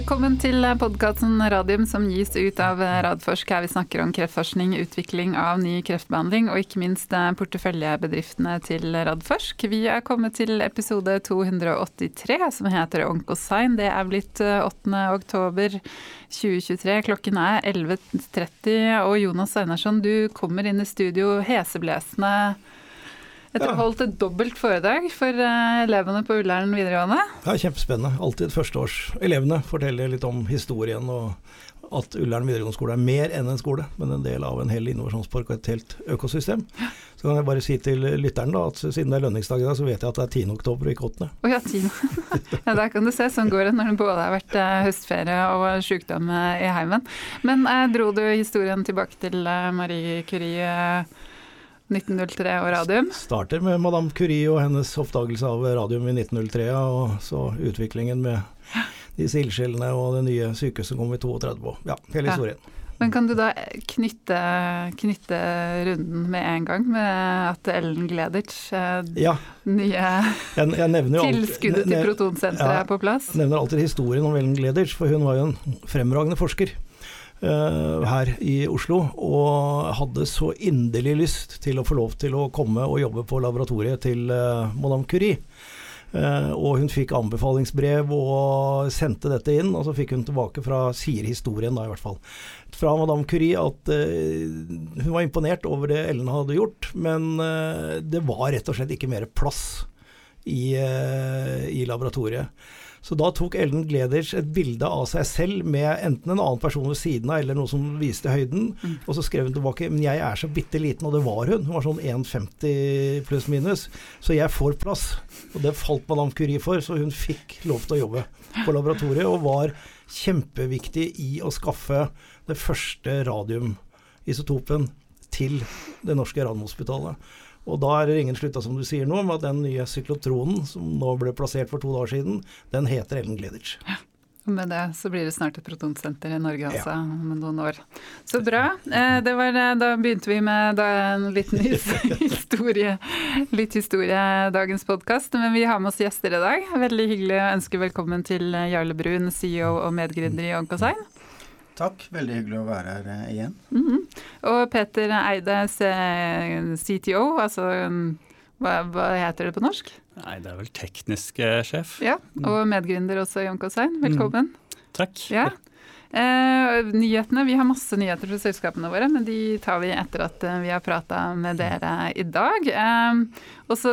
Velkommen til podkasten Radium som gis ut av Radforsk. Her vi snakker om kreftforskning, utvikling av ny kreftbehandling og ikke minst porteføljebedriftene til Radforsk. Vi er kommet til episode 283 som heter Onkosign. Det er blitt 8. oktober 2023. Klokken er 11.30 og Jonas Einarsson, du kommer inn i studio heseblesende etter å ha holdt et dobbelt foredrag for uh, elevene på Ullern videregående. Ja, Kjempespennende. Alltid førsteårs. Elevene forteller litt om historien og at Ullern videregående skole er mer enn en skole, men en del av en hel innovasjonspark og et helt økosystem. Så kan jeg bare si til lytteren da, at siden det er lønningsdag i dag, så vet jeg at det er 10. oktober og ikke 8. Oh, ja, 10. ja, der kan du se. Sånn går det når det både har vært uh, høstferie og sykdom uh, i heimen. Men dro du historien tilbake til Marie Curie? 1903 og radium? Starter med Madame Curie og hennes oppdagelse av radium i 1903, og så utviklingen med disse ildsjelene og det nye sykehuset kom i 32. Ja, hele historien. Ja. Men kan du da knytte, knytte, runden med en gang med at Ellen Gleditsch, eh, ja. nye jeg, jeg tilskuddet til protonsenteret er på plass? Jeg nevner alltid historien om Ellen Gleditsch, for hun var jo en fremragende forsker. Uh, her i Oslo, og hadde så inderlig lyst til å få lov til å komme og jobbe på laboratoriet til uh, Madame Curie. Uh, og hun fikk anbefalingsbrev og sendte dette inn, og så fikk hun tilbake fra, sier historien da i hvert fall, fra Madame Curie at hun var imponert over det Ellen hadde gjort, men det var rett og slett ikke mer plass i, i laboratoriet. Så da tok Ellen Gleders et bilde av seg selv med enten en annen person ved siden av, eller noe som viste høyden, mm. og så skrev hun tilbake Men jeg er så bitte liten, og det var hun. Hun var sånn 1,50 pluss minus, så jeg får plass. Og det falt Madame Curie for, så hun fikk lov til å jobbe på laboratoriet, og var kjempeviktig i å skaffe det første radiumisotopen til det norske Radiumhospitalet. Og da er det ingen slutta, som du sier nå, med at den nye syklotronen som nå ble plassert for to dager siden, den heter Ellen Gleditsch. Ja. Med det så blir det snart et protonsenter i Norge også, ja. om noen år. Så bra. Det var, eh, da begynte vi med en liten historie, litt historie dagens podkast. Men vi har med oss gjester i dag. Veldig hyggelig å ønske velkommen til Jarle Brun, CEO og medgründer i Onkosign. Takk, veldig hyggelig å være her eh, igjen. Mm -hmm. Og Peter Eide, CTO, altså hva, hva, heter det på norsk? Nei, det er vel teknisk eh, sjef. Ja, Og medgründer også, Jon Kosein. Velkommen. Mm. Takk. Ja. Eh, nyhetene, Vi har masse nyheter fra selskapene våre, men de tar vi etter at eh, vi har prata med dere i dag. Eh, og så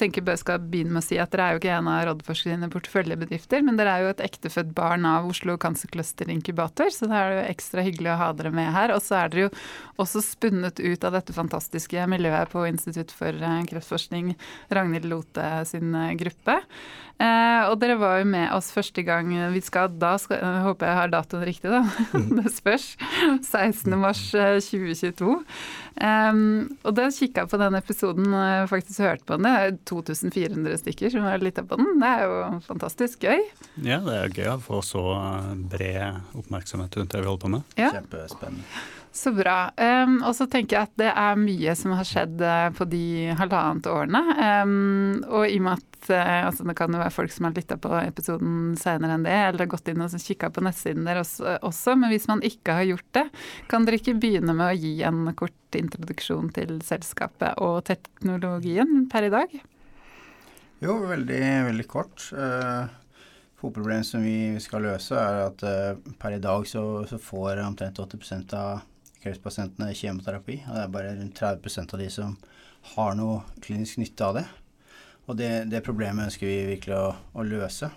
tenker jeg skal begynne med å si at Dere er jo ikke en av Rådforsk sine porteføljebedrifter, men dere er jo et ektefødt barn av Oslo Cancer Cluster Inkubator, så det er jo ekstra hyggelig å ha dere med her. Og så er dere jo også spunnet ut av dette fantastiske miljøet på Institutt for eh, kreftforskning, Ragnhild Lote sin eh, gruppe. Eh, og dere var jo med oss første gang vi skal Da skal, jeg håper jeg har datoen riktig, da. det spørs. 16.3.2022. Um, og da kikka jeg på den episoden og faktisk hørte på den. Det er 2400 stykker som har lytta på den. Det er jo fantastisk gøy. Ja, det er gøy å få så bred oppmerksomhet rundt det vi holder på med. Ja. Kjempespennende. Så bra. Um, og så tenker jeg at det er mye som har skjedd uh, på de halvannet årene. Um, og i og med at uh, altså det kan jo være folk som har lytta på episoden senere enn det, eller har gått inn og kikka på nettsiden deres også, men hvis man ikke har gjort det, kan dere ikke begynne med å gi en kort introduksjon til selskapet og teknologien per i dag? Jo, veldig, veldig kort. Uh, Hovedproblemet som vi skal løse, er at per i dag så, så får omtrent 80% av kreftpasientene kjemoterapi. Og det er bare rundt 30% av de som har noe klinisk nytte av det. Og det, det problemet ønsker vi virkelig å, å, løse.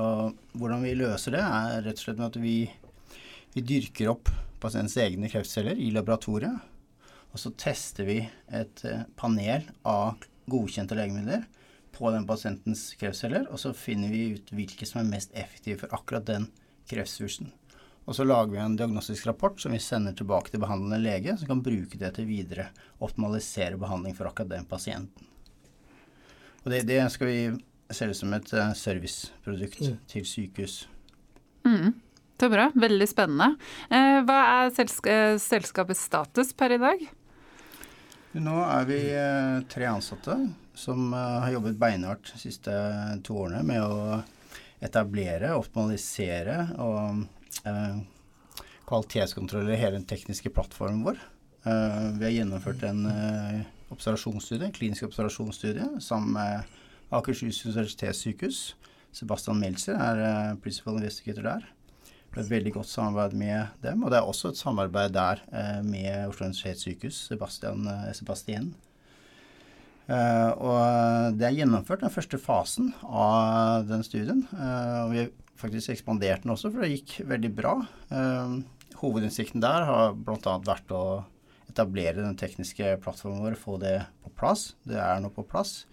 Og hvordan vi løser det, er rett og slett med at vi, vi dyrker opp pasientens egne kreftceller i laboratoriet. Og så tester vi et eh, panel av godkjente legemidler på den pasientens kreftceller, og så finner vi ut hvilke som er mest effektive for akkurat den kreftsvulsten. Og så lager vi en diagnostisk rapport som vi sender tilbake til behandlende lege, som kan bruke det til videre optimalisere behandling for akkurat den pasienten. Og det, det skal vi selge som et uh, serviceprodukt mm. til sykehus. Mm. Det er bra. Veldig spennende. Eh, hva er selska selskapets status per i dag? Nå er vi eh, tre ansatte som har jobbet beinhardt de siste to årene med å etablere, optimalisere og eh, i hele den tekniske plattformen vår. Eh, vi har gjennomført en eh, observasjonsstudie, en klinisk observasjonsstudie sammen med Akershus universitetssykehus. Sebastian Meltzer er principal investigator der. Det er et veldig godt samarbeid med dem. Og det er også et samarbeid der med Oslo universitetssykehus, Sebastian, Sebastien. og det er gjennomført den første fasen av den studien. og vi faktisk ekspandert den også, for det gikk veldig bra. hovedinnsikten der har bl.a. vært å etablere den tekniske plattformen vår, få det på plass. Det er nå på plass.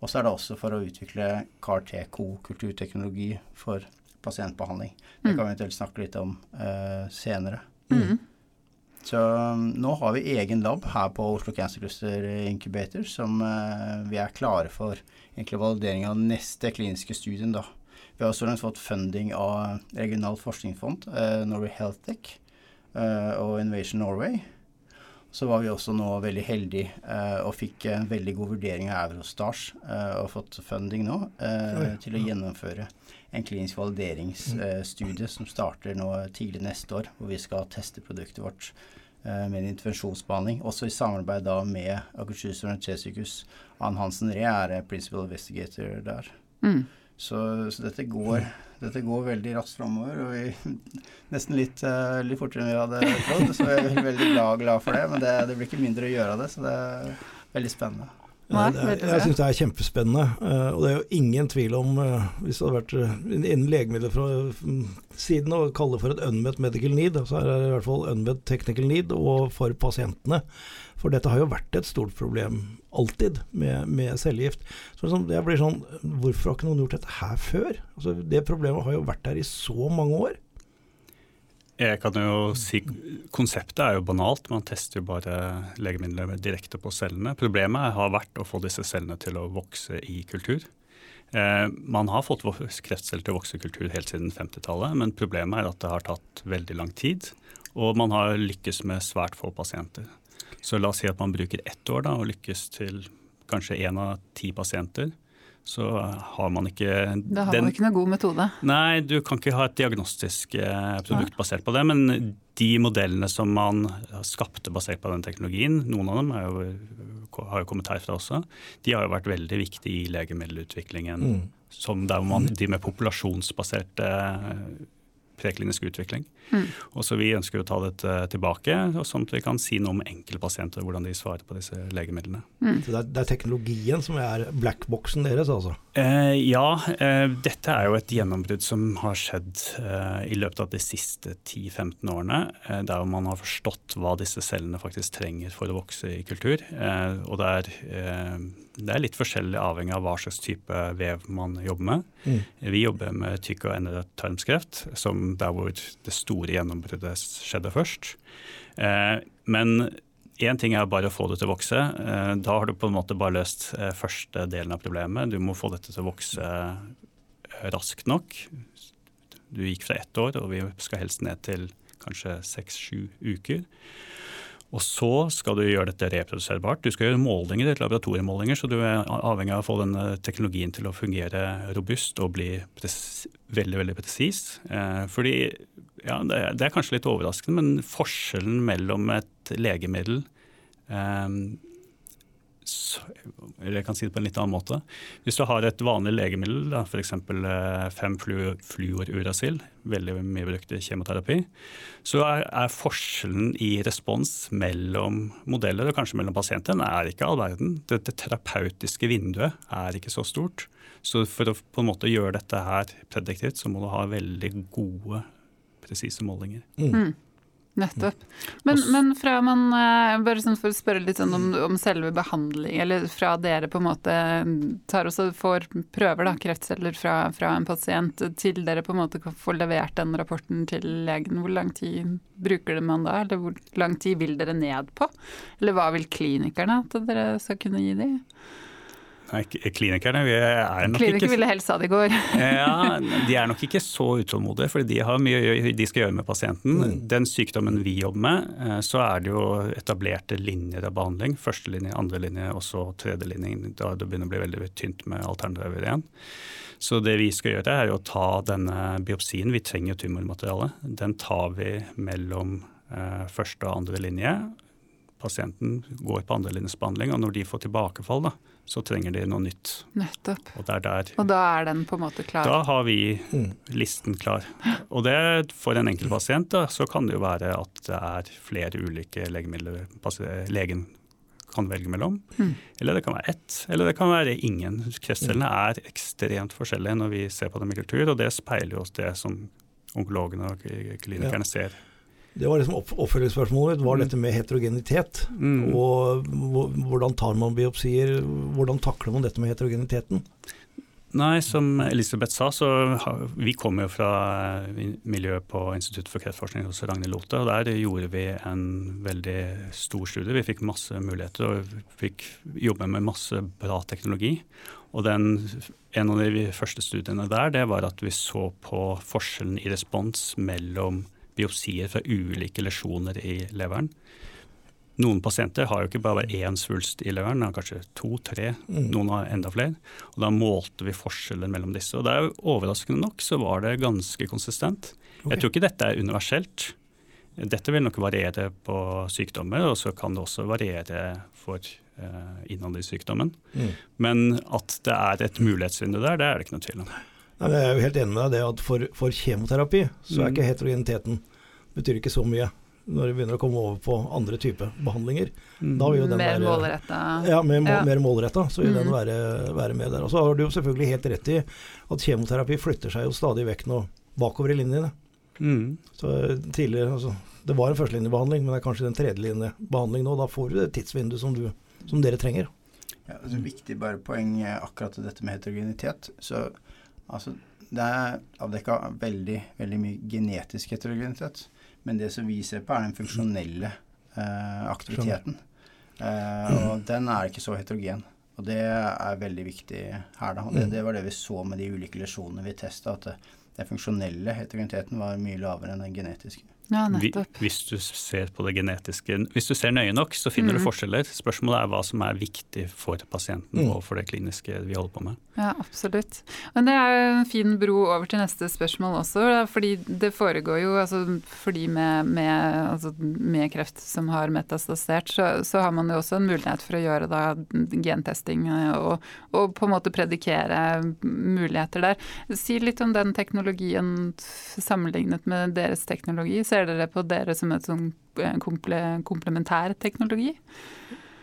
Og så er det også for å utvikle CAR-TK kulturteknologi for pasientbehandling. Det mm. kan vi eventuelt snakke litt om uh, senere. Mm. Så um, nå har vi egen lab her på Oslo Cancer Cluster Incubator som uh, vi er klare for egentlig validering av neste kliniske studien. da. Vi har også fått funding av regionalt forskningsfond, uh, Norway Health Tech og Innovation Norway så var vi også nå veldig heldige eh, og fikk en veldig god vurdering av Eurostars eh, og fått funding nå eh, til å gjennomføre en klinisk valideringsstudie som starter nå tidlig neste år, hvor vi skal teste produktet vårt eh, med en intervensjonsbehandling. Også i samarbeid da med Akershus universitetssykehus. Ann Hansen Ree er principal investigator der. Mm. Så, så, dette går dette går veldig raskt framover, og vi, nesten litt, uh, litt, fortere enn vi hadde trodd. Så jeg er veldig glad, glad for det, men det, det, blir ikke mindre å gjøre av det, så det er veldig spennende. Nei, er, jeg syns det er kjempespennende. Uh, og det er jo ingen tvil om, uh, hvis det hadde vært innen legemidler fra mm, siden å kalle det for et unmet medical need, så er det i hvert fall unmet technical need, og for pasientene. For dette har jo vært et stort problem alltid med, med cellegift. Så liksom, jeg blir sånn Hvorfor har ikke noen gjort dette her før? Altså, det problemet har jo vært der i så mange år. Jeg kan jo si Konseptet er jo banalt. Man tester jo bare legemidler direkte på cellene. Problemet har vært å få disse cellene til å vokse i kultur. Eh, man har fått kreftceller til å vokse i kultur helt siden 50-tallet, men problemet er at det har tatt veldig lang tid. Og man har lykkes med svært få pasienter. Så la oss si at man bruker ett år da, og lykkes til kanskje én av ti pasienter. Så har man ikke Da har man ikke noen god metode? Nei, du kan ikke ha et diagnostisk eh, produkt basert på det. Men de modellene som man skapte basert på den teknologien, noen av dem jo, har jo kommet herfra også, de har jo vært veldig viktige i legemiddelutviklingen. Mm. Som der man de med populasjonsbaserte preklinisk utvikling. Mm. Og så Vi ønsker å ta dette tilbake, sånn at vi kan si noe om enkeltpasienter, hvordan de svarer på disse legemidlene. Mm. Så det er, det er, teknologien som er blackboxen deres, altså? Eh, ja, eh, dette er jo et gjennombrudd som har skjedd eh, i løpet av de siste 10-15 årene. Eh, der man har forstått hva disse cellene faktisk trenger for å vokse i kultur. Eh, og det er eh, det er litt forskjellig avhengig av hva slags type vev man jobber med. Mm. Vi jobber med tykk- og endetarmskreft, som der hvor det store gjennombruddet skjedde først. Eh, men én ting er bare å få det til å vokse. Eh, da har du på en måte bare løst eh, første delen av problemet. Du må få dette til å vokse raskt nok. Du gikk fra ett år, og vi skal helst ned til kanskje seks-sju uker. Og så skal du gjøre dette reproduserbart. Du skal gjøre målinger, laboratoriemålinger, så du er avhengig av å få denne teknologien til å fungere robust og bli veldig veldig presis. Eh, fordi, ja, det, det, er kanskje litt overraskende, men forskjellen mellom et legemiddel eh, eller jeg kan si det på en litt annen måte. Hvis du har et vanlig legemiddel, f.eks. 5-fluorurasil, eh, veldig mye brukt i kjemoterapi, så er, er, forskjellen i respons mellom modeller, og kanskje mellom pasienter, er ikke all verden. Det, det, terapeutiske vinduet er ikke så stort. Så for å på en måte gjøre dette her prediktivt, så må du ha veldig gode, presise målinger. Mm. Mm. Nettopp. Men, men, fra man eh, Bare sånn for å spørre litt sånn om, om, selve behandling, eller fra dere på en måte tar også får prøver da, kreftceller fra, fra, en pasient, til dere på en måte får levert den rapporten til legen, hvor lang tid bruker man da? Eller hvor lang tid vil dere ned på? Eller hva vil klinikerne at dere skal kunne gi dem? Nei, klinikerne er nok Kliniker ikke ville helst ha det i går. ja, De er nok ikke så utålmodige, for de har mye de skal gjøre med pasienten. Mm. Den sykdommen vi jobber med, eh, så er det jo etablerte linjer av behandling. Første linje, andre linje og så tredje linje. Da det begynner å bli veldig tynt med alternativ igjen. Så det vi skal gjøre, er å ta denne biopsien. Vi trenger tumormateriale. Den tar vi mellom eh, første og andre linje. Pasienten går på andrelinjesbehandling, og når de får tilbakefall, da, så trenger de noe nytt. Nettopp. Og, der, og, da er den på en måte klar? Da har vi mm. listen klar. Og det, for en enkelt pasient da, så kan det jo være at det er flere ulike legemidler legen kan velge mellom. Mm. Eller det kan være ett, eller det kan være ingen. Kreftcellene er ekstremt forskjellige når vi ser på dem i kultur, og det speiler jo oss det som onkologene og klinikerne ja. ser det var liksom oppfølgingsspørsmålet var mm. dette med heterogenitet. Mm. Og hvordan tar man biopsier? Hvordan takler man dette med heterogeniteten? Nei, som Elisabeth sa, så vi kommer jo fra miljøet på Institutt for kreftforskning hos Ragnhild Lothe. og Der gjorde vi en veldig stor studie. Vi fikk masse muligheter og fikk jobbe med masse bra teknologi. Og den, En av de første studiene der det var at vi så på forskjellen i respons mellom biopsier fra ulike lesjoner i leveren. Noen pasienter har jo ikke bare én svulst i leveren, de har kanskje to-tre, mm. noen har enda flere. Og Da målte vi forskjellen mellom disse. og det er Overraskende nok så var det ganske konsistent. Okay. Jeg tror ikke dette er universelt. Dette vil nok variere på sykdommer, og så kan det også variere for uh, innandringssykdommen. Mm. Men at det er et mulighetsvindu der, det er det ikke noe tvil om. Nei, jeg er jo helt enig med deg det at for, for kjemoterapi så er mm. ikke heterogeniteten betyr ikke så mye. Når det begynner å komme over på andre typer behandlinger. Mm. Da vil jo den mer målretta? Ja, mer, ja. mer målretta. Så vil mm. den være, være, med der. Og så har du jo selvfølgelig helt rett i at kjemoterapi flytter seg jo stadig vekk nå bakover i linjene. Mm. Så tidligere, altså, Det var en førstelinjebehandling, men det er kanskje den tredjelinjebehandling nå. Da får du det tidsvinduet som, du, som dere trenger. Ja, altså, viktig bare poeng akkurat til dette med heterogenitet. Så Altså, det er avdekka veldig, veldig mye genetisk heterogenitet. Men det som vi ser på, er den funksjonelle eh, aktiviteten. Eh, og den er ikke så heterogen. Og det er veldig viktig her, da. Og det, mm. det var det vi så med de ulike lesjonene vi testa, at den funksjonelle heterogeniteten var mye lavere enn den genetiske. Ja, hvis du ser på det genetiske, hvis du ser nøye nok, så finner mm. du forskjeller. Spørsmålet er hva som er viktig for pasienten mm. og for det kliniske vi holder på med. Ja, absolutt. Men det er en fin bro over til neste spørsmål også. fordi det foregår jo, altså for de med, med, altså med, kreft som har metastasert, så, så, har man jo også en mulighet for å gjøre da gentesting og, og på en måte predikere muligheter der. Si litt om den teknologien sammenlignet med deres teknologi. Så ser dere på dere som et sånn komple komplementær teknologi?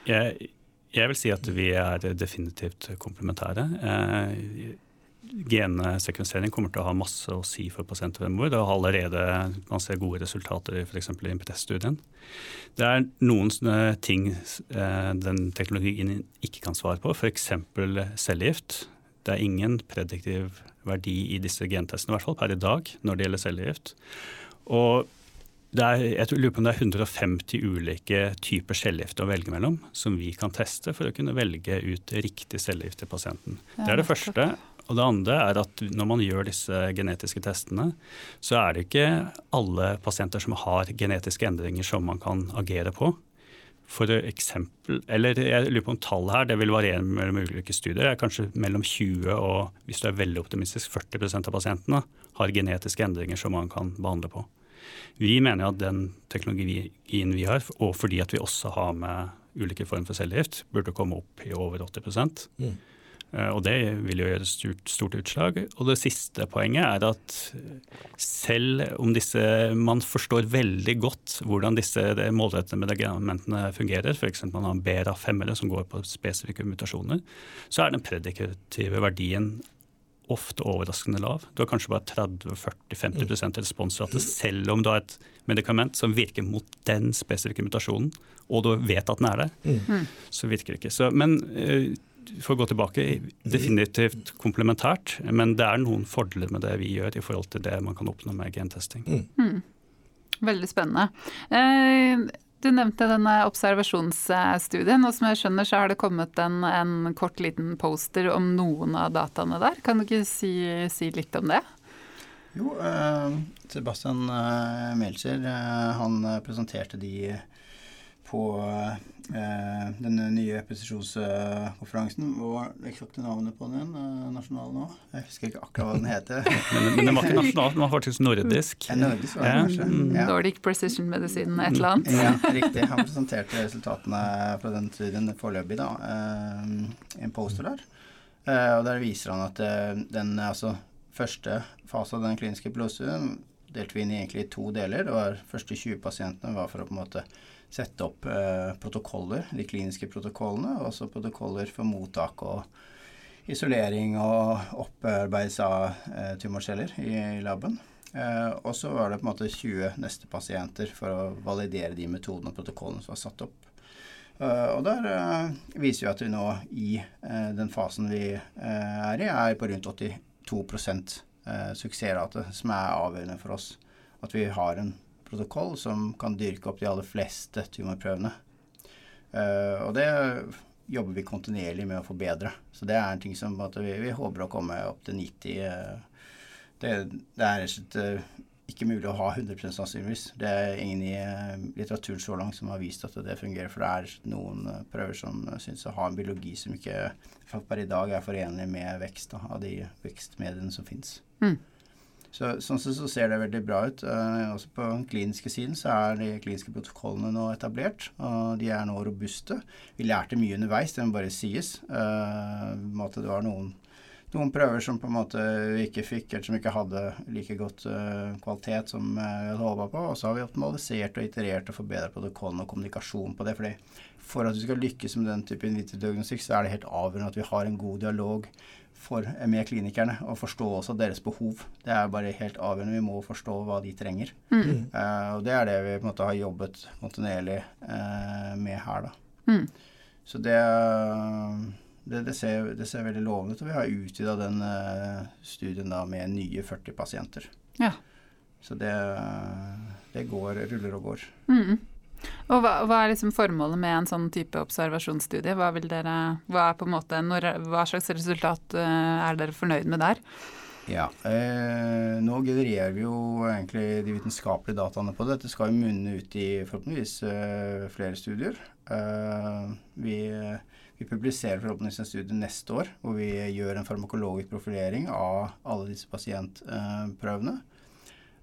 Jeg, jeg, vil si at vi er definitivt komplementære. Eh, Gensekvensering kommer til å ha masse å si for pasienter fremover. Det har allerede man ser gode resultater f.eks. i IMPTS-studien. Det er noen ting eh, den teknologien ikke kan svare på, f.eks. cellegift. Det er ingen prediktiv verdi i disse gentestene, i hvert fall per i dag, når det gjelder cellegift. Og er, jeg lurer på om det er 150 ulike typer cellegifter å velge mellom, som vi kan teste for å kunne velge ut riktig cellegift til pasienten. Ja, det er det første. Og det andre er at når man gjør disse genetiske testene, så er det ikke alle pasienter som har genetiske endringer som man kan agere på. For eksempel, eller jeg lurer på om tallet her, det vil variere mellom ulike studier. Det er kanskje mellom 20 og hvis du er veldig optimistisk, 40% av pasientene har genetiske endringer som man kan behandle på. Vi mener at den teknologien vi har, og fordi at vi også har med ulike former for cellegift, burde komme opp i over 80 mm. Eh, og det vil jo gjøre stort, stort, utslag. Og det siste poenget er at selv om disse man forstår veldig godt hvordan disse målrettede medikamentene fungerer, f.eks. man har BRA5-ere som går på spesifikke mutasjoner, så er den predikative verdien ofte overraskende lav. Du har kanskje bare 30-40-50% responsrate selv om du har et medikament som virker mot den spesifikke mutasjonen, og du vet at den er der. Mm. Så virker det ikke. Så, men uh, for å gå tilbake, definitivt komplementært, men det er noen fordeler med det vi gjør i forhold til det man kan oppnå med gentesting. Mm. mm. Veldig spennende. Eh, Du nevnte denne observasjonsstudien, og som jeg skjønner så har det kommet en, en kort liten poster om noen av dataene der. Kan du ikke si, si litt om det? Jo, eh, Sebastian eh, Melcher eh, han presenterte de på Eh, den nye presisjonskonferansen. Hva var det eksakte navnet på den eh, nasjonale nå? Jeg husker ikke akkurat hva den heter. men, men den var ikke nasjonal, den var faktisk nordisk. Ja, nordisk var det kanskje. Mm. Ja. Nordic Precision Medicine, et eller annet. ja, riktig. Han presenterte resultatene fra den studien foreløpig, da. Eh, en poster der. Og der viser han at den altså, første fase av den kliniske pilotstudien delte vi inn i egentlig to deler. Det var første 20 pasientene var for å på en måte sette opp eh, protokoller, de kliniske protokollene, og også protokoller for mottak og isolering og opparbeidelse av eh, tumorceller i, i laben. Eh, og så var det på en måte 20 neste pasienter for å validere de metodene og protokollene som var satt opp. Uh, og der uh, viser vi at vi nå i uh, den fasen vi er i, er på rundt 82% suksessrate, som er avgjørende for oss. At vi har en protokoll som kan dyrke opp de aller fleste tumorprøvene. Uh, og det jobber vi kontinuerlig med å forbedre. Så det er en ting som vi, vi, håper å komme opp til 90. Uh, eh, det, det, er rett og uh, ikke mulig å ha 100% sannsynligvis. Det er ingen i litteraturen så langt som har vist at det fungerer. For det er noen prøver som syns å ha en biologi som ikke per i dag er forenlig med vekst da, av de vekstmediene som fins. Mm. Så, sånn sett så ser det veldig bra ut. Uh, også på den kliniske siden så er de kliniske protokollene nå etablert, og de er nå robuste. Vi lærte mye underveis, det må bare sies. Uh, det var noen, noen, prøver som på en måte vi ikke fikk, eller som ikke hadde like godt uh, kvalitet som vi hadde håpa på. Og så har vi optimalisert og iterert og forbedret protokollene og kommunikasjon på det. fordi for at vi skal lykkes med den type individdiagnostikk, så er det helt avgjørende at vi har en god dialog for, med klinikerne og forstå også deres behov. Det er bare helt avgjørende. Vi må forstå hva de trenger. Mm. Uh, og det er det vi på en måte har jobbet kontinuerlig uh, med her, da. Mm. Så det, det, det, ser, det, ser, veldig lovende ut. Og vi har utvida den uh, studien da med nye 40 pasienter. Ja. Så det, det går, ruller og går. Mm. Og hva, hva, er liksom formålet med en sånn type observasjonsstudie? Hva, dere, hva, måte, når, hva slags resultat uh, er dere fornøyd med der? Ja, eh, Nå genererer vi jo egentlig de vitenskapelige dataene på det. Dette skal jo munne ut i forhåpentligvis eh, flere studier. Eh, vi, vi, publiserer forhåpentligvis en studie neste år hvor vi gjør en farmakologisk profilering av alle disse pasientprøvene.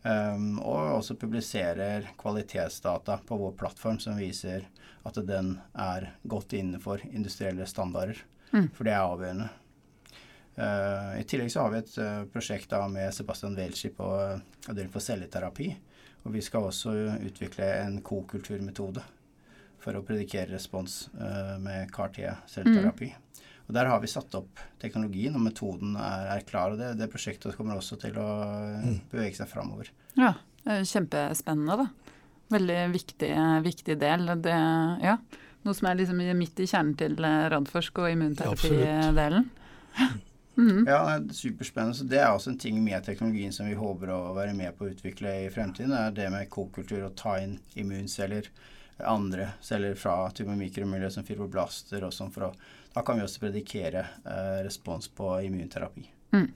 Um, og også publiserer kvalitetsdata på vår plattform som viser at den er godt innenfor industrielle standarder. Mm. For det er avgjørende. Uh, I tillegg så har vi et uh, prosjekt med Sebastian Welchi på uh, avdeling for celleterapi. Og vi skal også utvikle en kokulturmetode for å predikere respons uh, med CAR-T-celleterapi. Mm. Og Der har vi satt opp teknologien, og metoden er, er klar. og det, det, prosjektet kommer også til å mm. bevege seg framover. Ja, kjempespennende, da. Veldig viktig, viktig del. Det, ja, noe som er liksom midt i kjernen til eh, Radforsk og immunterapidelen. Ja, mm. ja, det er superspennende. Så det er også en ting med teknologien som vi håper å være med på å utvikle i fremtiden. Det er det med kokultur og ta inn immunceller, andre celler fra tumormikromiljø som fibroblaster og sånn for å da kan vi også predikere eh, respons på immunterapi. Mm.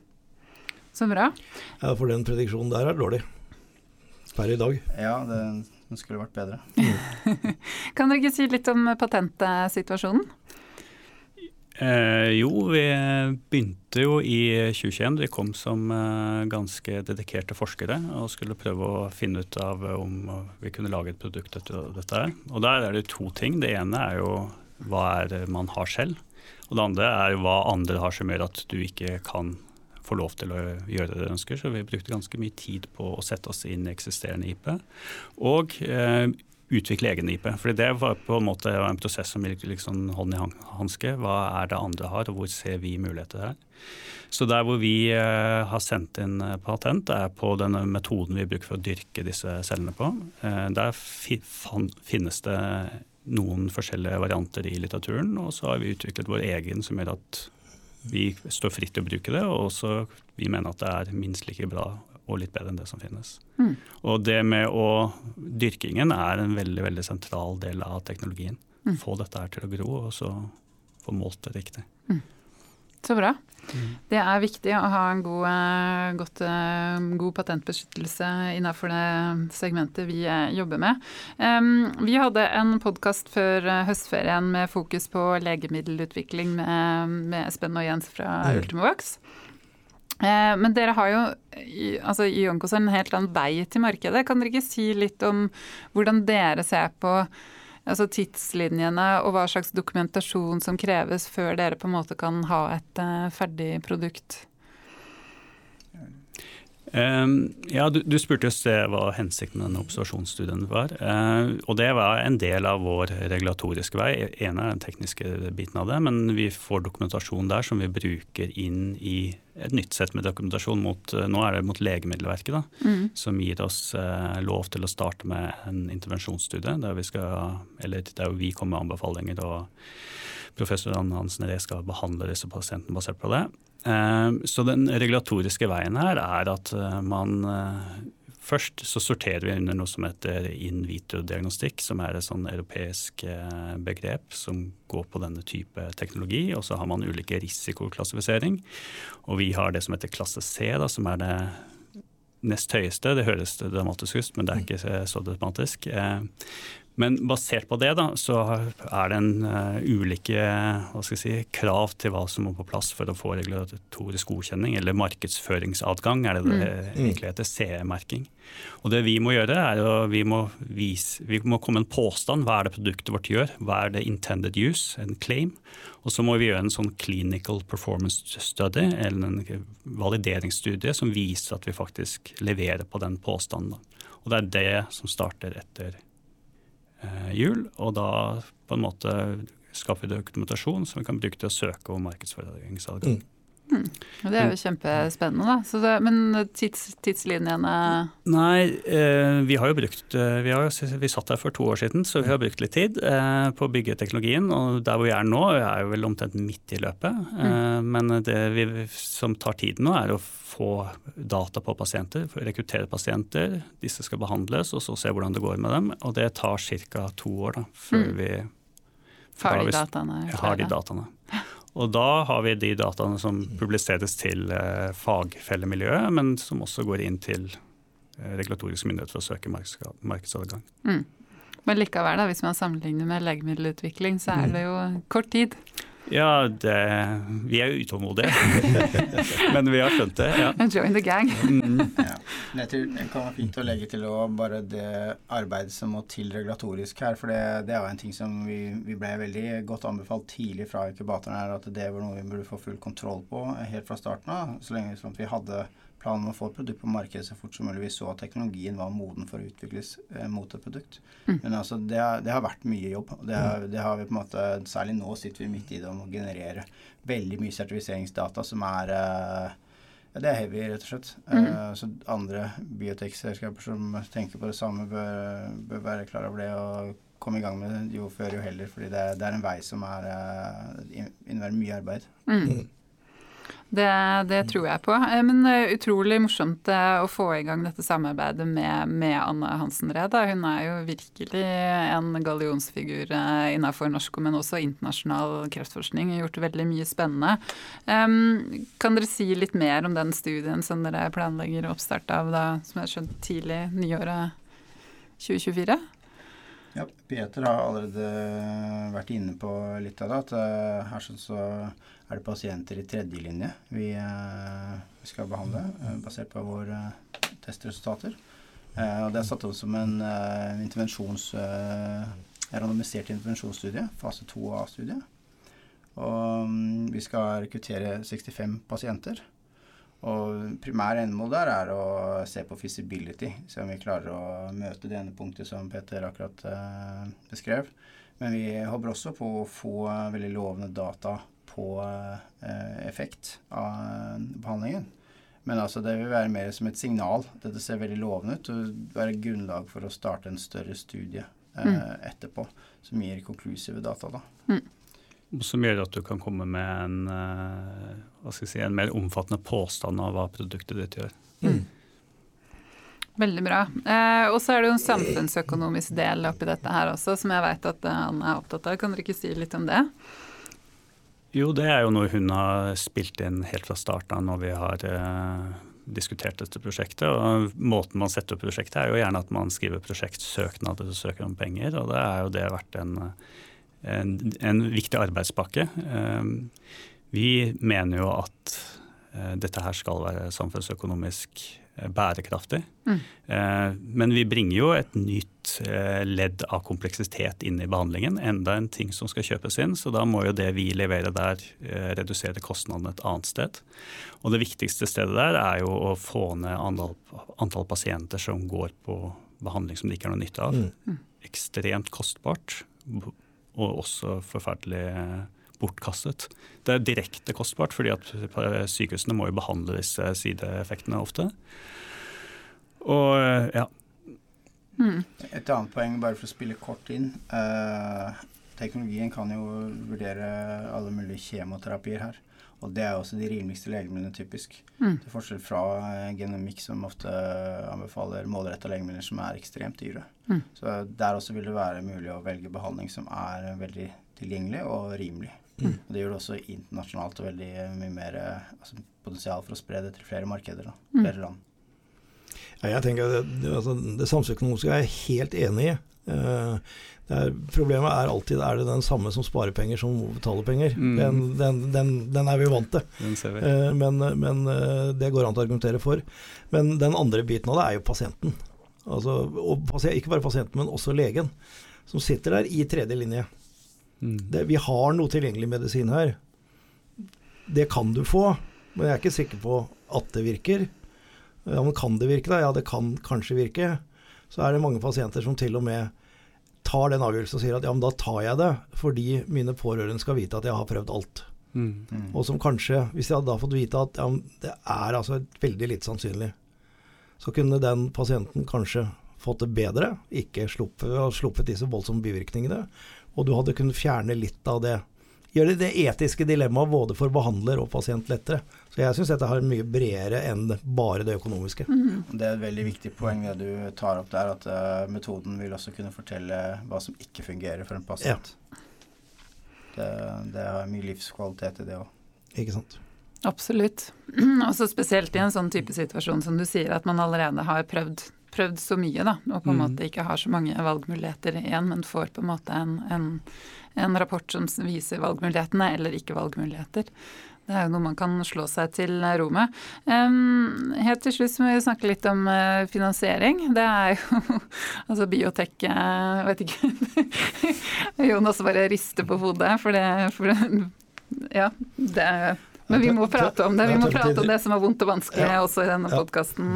Så bra. Ja, For den prediksjonen der er dårlig per i dag. Ja, den, den skulle vært bedre. kan dere ikke si litt om patentsituasjonen? Eh, jo, vi begynte jo i 2021. Vi kom som eh, ganske dedikerte forskere og skulle prøve å finne ut av om vi kunne lage et produkt etter dette. Og der er det to ting. Det ene er jo hva er det man har selv? Og det andre er hva andre har som gjør at du ikke kan få lov til å gjøre det du ønsker. Så vi brukte ganske mye tid på å sette oss inn i eksisterende IP. Og eh, utvikle egen IP. Fordi det var på en måte en prosess som gikk liksom hånd i hanske. Hva er det andre har, og hvor ser vi muligheter her? Så der hvor vi eh, har sendt inn eh, patent, er på denne metoden vi bruker for å dyrke disse cellene på. Eh, der finnes det noen forskjellige varianter i litteraturen, og så har vi utviklet vår egen som gjør at vi står fritt til å bruke det, og også vi mener at det er minst like bra og litt bedre enn det som finnes. Mm. Og det med å Dyrkingen er en veldig veldig sentral del av teknologien. Mm. Få dette her til å gro, og så få målt det riktig. Så bra. Mm. Det er viktig å ha en god, eh, godt, eh, god patentbeskyttelse innenfor det segmentet vi eh, jobber med. Vi hadde en podkast før høstferien med fokus på legemiddelutvikling med, med Espen og Jens fra. Ultimovax. Men dere har jo altså i Onkos en helt annen vei til markedet. Kan dere ikke si litt om hvordan dere ser på altså tidslinjene og hva slags dokumentasjon som kreves før dere på en måte kan ha et eh, ferdig produkt? Um, ja, du, du spurte oss hva hensikten med denne observasjonsstudien var. Uh, og det var en del av vår regulatoriske vei. En av den tekniske biten av det, men vi får dokumentasjon der som vi bruker inn i et nytt sett med dokumentasjon mot uh, Nå er det mot Legemiddelverket, da, Mm. som gir oss lov til å starte med en intervensjonsstudie der vi skal Eller der vi kommer med anbefalinger, og professor Anne Hansen Ree skal behandle disse pasientene basert på det. Eh, Så den regulatoriske veien her er at eh, man eh, Først så sorterer vi under noe som heter in vitro-diagnostikk, som er et sånn europeisk eh, begrep som går på denne type teknologi. Og så har man ulike risikoklassifisering. Og vi har det som heter klasse C, da, som er det nest høyeste. Det høres dramatisk ut, men det er ikke så dramatisk. Men basert på det da, så er det en uh, ulike hva skal jeg si, krav til hva som må på plass for å få regulatorisk godkjenning, eller markedsføringsadgang, er det det Mm. egentlig heter, CE-merking. Og det vi må gjøre, er å vi må, vise, vi må komme med en påstand. Hva er det produktet vårt gjør? Hva er det intended use? En claim. Og så må vi gjøre en sånn clinical performance study, eller en valideringsstudie, som viser at vi faktisk leverer på den påstanden. da. Og det er det som starter etter jul, og da på en måte skaffer vi dokumentasjon som vi kan bruke til å søke om markedsføringsadgang. Mm. Og Det er jo kjempespennende. Så det, men tids, tidslinjene Nei, eh, vi har jo brukt eh, vi, har, vi satt her for to år siden, så vi har brukt litt tid eh, på å bygge teknologien. Og der hvor vi er nå, er jo vel omtrent midt i løpet. Eh, men det vi, som tar tiden nå, er å få data på pasienter, rekruttere pasienter. Disse skal behandles, og så se hvordan det går med dem. Og det tar ca. to år da, før Mm. vi har de vi- dataene har de dataene. Og da har vi de dataene som publiseres til eh, fagfellemiljøet, men som også går inn til eh, regulatorisk myndighet for å søke markeds markedsadgang. Mm. Men likevel, da, hvis man sammenligner med legemiddelutvikling, så er det jo kort tid. Ja, det, vi er jo utålmodige, men vi har skjønt det. ja. Join the gang. Mm. Ja. Jeg tror det kan være fint å legge til bare det arbeidet som må til regulatorisk her. For det, det er jo en ting som vi, vi ble veldig godt anbefalt tidlig fra inkubatoren her, at det var noe vi burde få full kontroll på helt fra starten av. Så lenge som vi hadde planen om å få et produkt på markedet så fort som mulig. Vi så at teknologien var moden for å utvikles eh, mot et produkt. Mm. Men altså, det, har- det har vært mye jobb. Det har, det har vi på en måte, Særlig nå sitter vi midt i det om å generere veldig mye sertifiseringsdata som er eh, det er heavy, rett og slett. Mm. Eh, så andre biotekselskaper som tenker på det samme, bør, bør være klar over det og komme i gang med det jo før jo heller. fordi det, det er en vei som er uh, innebærer mye arbeid. Mm. Det, det tror jeg på. Eh, Men eh, utrolig morsomt eh, å få i gang dette samarbeidet med, med Anne Hansen Ree. Hun er jo virkelig en gallionsfigur innenfor norsk, men også internasjonal kreftforskning. Har gjort veldig mye spennende. Um, kan dere si litt mer om den studien som dere planlegger oppstart av da, som jeg skjønt tidlig nyåret 2024? Ja, Peter har allerede vært inne på litt av det. At eh, her så er det pasienter i tredjelinje vi, eh, vi skal behandle, eh, basert på våre testresultater. Og det er satt opp som en intervensjons... randomisert intervensjonsstudie, fase 2A-studie. Og mm, vi skal rekruttere 65 pasienter. Og primære endemål der er å se på feasibility, se om vi klarer å møte det ene punktet som Peter akkurat eh, beskrev. Men vi håper også på å få eh, veldig lovende data på eh, effekt av eh, behandlingen. Men altså det vil være mer som et signal. Dette ser veldig lovende ut og være grunnlag for å starte en større studie eh, Mm. etterpå, som gir konklusive data. da. Som gjør at du kan komme med en, eh, hva skal jeg si, en mer omfattende påstand av hva produktet ditt gjør. Mm. Veldig bra. Eh, og så er det jo en samfunnsøkonomisk del oppi dette her også, som jeg vet at Anne er opptatt av. Kan dere ikke si litt om det? Jo, det er jo noe hun har spilt inn helt fra starten av når vi har eh, diskutert dette prosjektet. og Måten man setter opp prosjektet er jo gjerne at man skriver prosjektsøknader og søker om penger. og Det er jo det vært en, en, en viktig arbeidspakke. Eh, vi mener jo at eh, dette her skal være samfunnsøkonomisk Eh, bærekraftig. Mm. Eh, men vi bringer jo et nytt ledd av kompleksitet inn i behandlingen. Enda en ting som skal kjøpes inn, så da må jo det vi leverer der redusere kostnadene et annet sted. Og det viktigste stedet der er jo å få ned antall, antall pasienter som går på behandling som det ikke er noe nytte av. Mm. Ekstremt kostbart, og også forferdelig bortkastet. Det er direkte kostbart, fordi at sykehusene må jo behandle disse sideeffektene ofte. Og ja. Mm. Et annet poeng, bare for å spille kort inn. Eh, teknologien kan jo vurdere alle mulige kjemoterapier her. Og det er også de rimeligste legemidlene, typisk. Mm. Til forskjell fra eh, genomikk, som ofte anbefaler målretta legemidler som er ekstremt dyre. Mm. Så der også vil det være mulig å velge behandling som er veldig tilgjengelig og rimelig. Mm. Og det gjør det også internasjonalt og veldig mye mer altså, potensial for å spre det til flere markeder. Da, mm. flere land. Ja, jeg tenker at Det, altså, det samfunnsøkonomiske er jeg helt enig i. Uh, er, problemet er alltid er det den samme som sparer penger som betaler penger. Mm. Den, den, den, den, er vi vant til. Uh, men, men uh, det går an å argumentere for. Men den andre biten av det er jo pasienten. Altså, og, ikke bare pasienten, men også legen. Som sitter der i tredje linje. Mm. Det, vi har noe tilgjengelig medisin her. Det kan du få, men jeg er ikke sikker på at det virker. Ja, men kan det virke, da? Ja, det kan kanskje virke. Så er det mange pasienter som til og med tar den avgjørelsen og sier at ja, men da tar jeg det fordi mine pårørende skal vite at jeg har prøvd alt. Mm. Mm. Og som kanskje, hvis jeg hadde da fått vite at ja, det er altså veldig litt sannsynlig, så kunne den pasienten kanskje fått det bedre, ikke sluppet, sluppet disse voldsomme bivirkningene, og du hadde kunnet fjerne litt av det. Gjøre det etiske dilemmaet både for behandler og pasient lettere. Så jeg syns dette har mye bredere enn bare det økonomiske. Mm. Det er et veldig viktig poeng det du tar opp der, at uh, metoden vil også kunne fortelle hva som ikke fungerer for en pasient. Ja. Det, det har mye livskvalitet i det òg. Ikke sant. Absolutt. Også spesielt i en sånn type situasjon som du sier, at man allerede har prøvd prøvd så mye, da, og på en mm. måte ikke har så mange valgmuligheter igjen, men får på en måte en, en, en rapport som viser valgmulighetene eller ikke valgmuligheter. Det er jo noe man kan slå seg til ro med. Um, helt til slutt må vi snakke litt om uh, finansiering. Det er jo altså biotek uh, Vet ikke Jonas bare rister på hodet, for det, for det Ja, det er men vi må prate om det. Vi må prate om det som er vondt og vanskelig ja. også i denne ja. podkasten.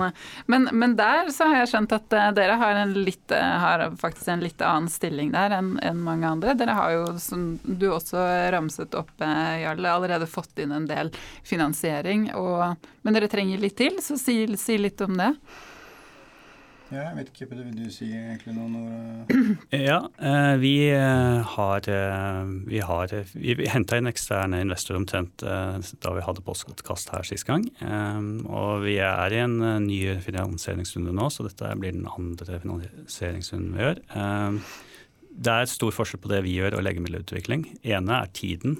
Men, men, der så har jeg skjønt at uh, dere har, en litt, uh, har, faktisk en litt annen stilling der enn en mange andre. Dere har jo, som du også ramset opp, Jarl, allerede fått inn en del finansiering. Og, men dere trenger litt til, så si, si litt om det. Ja, jeg vet ikke, Vil du si egentlig noen ord? Ja, eh, vi eh, har eh, Vi, har, vi henta inn eksterne investorer omtrent da vi hadde postkast her sist gang. Og vi er i en ny finansieringsrunde nå, så dette blir den andre finansieringsrunden vi gjør. Det er et stor forskjell på det vi gjør og legemiddelutvikling. ene er tiden.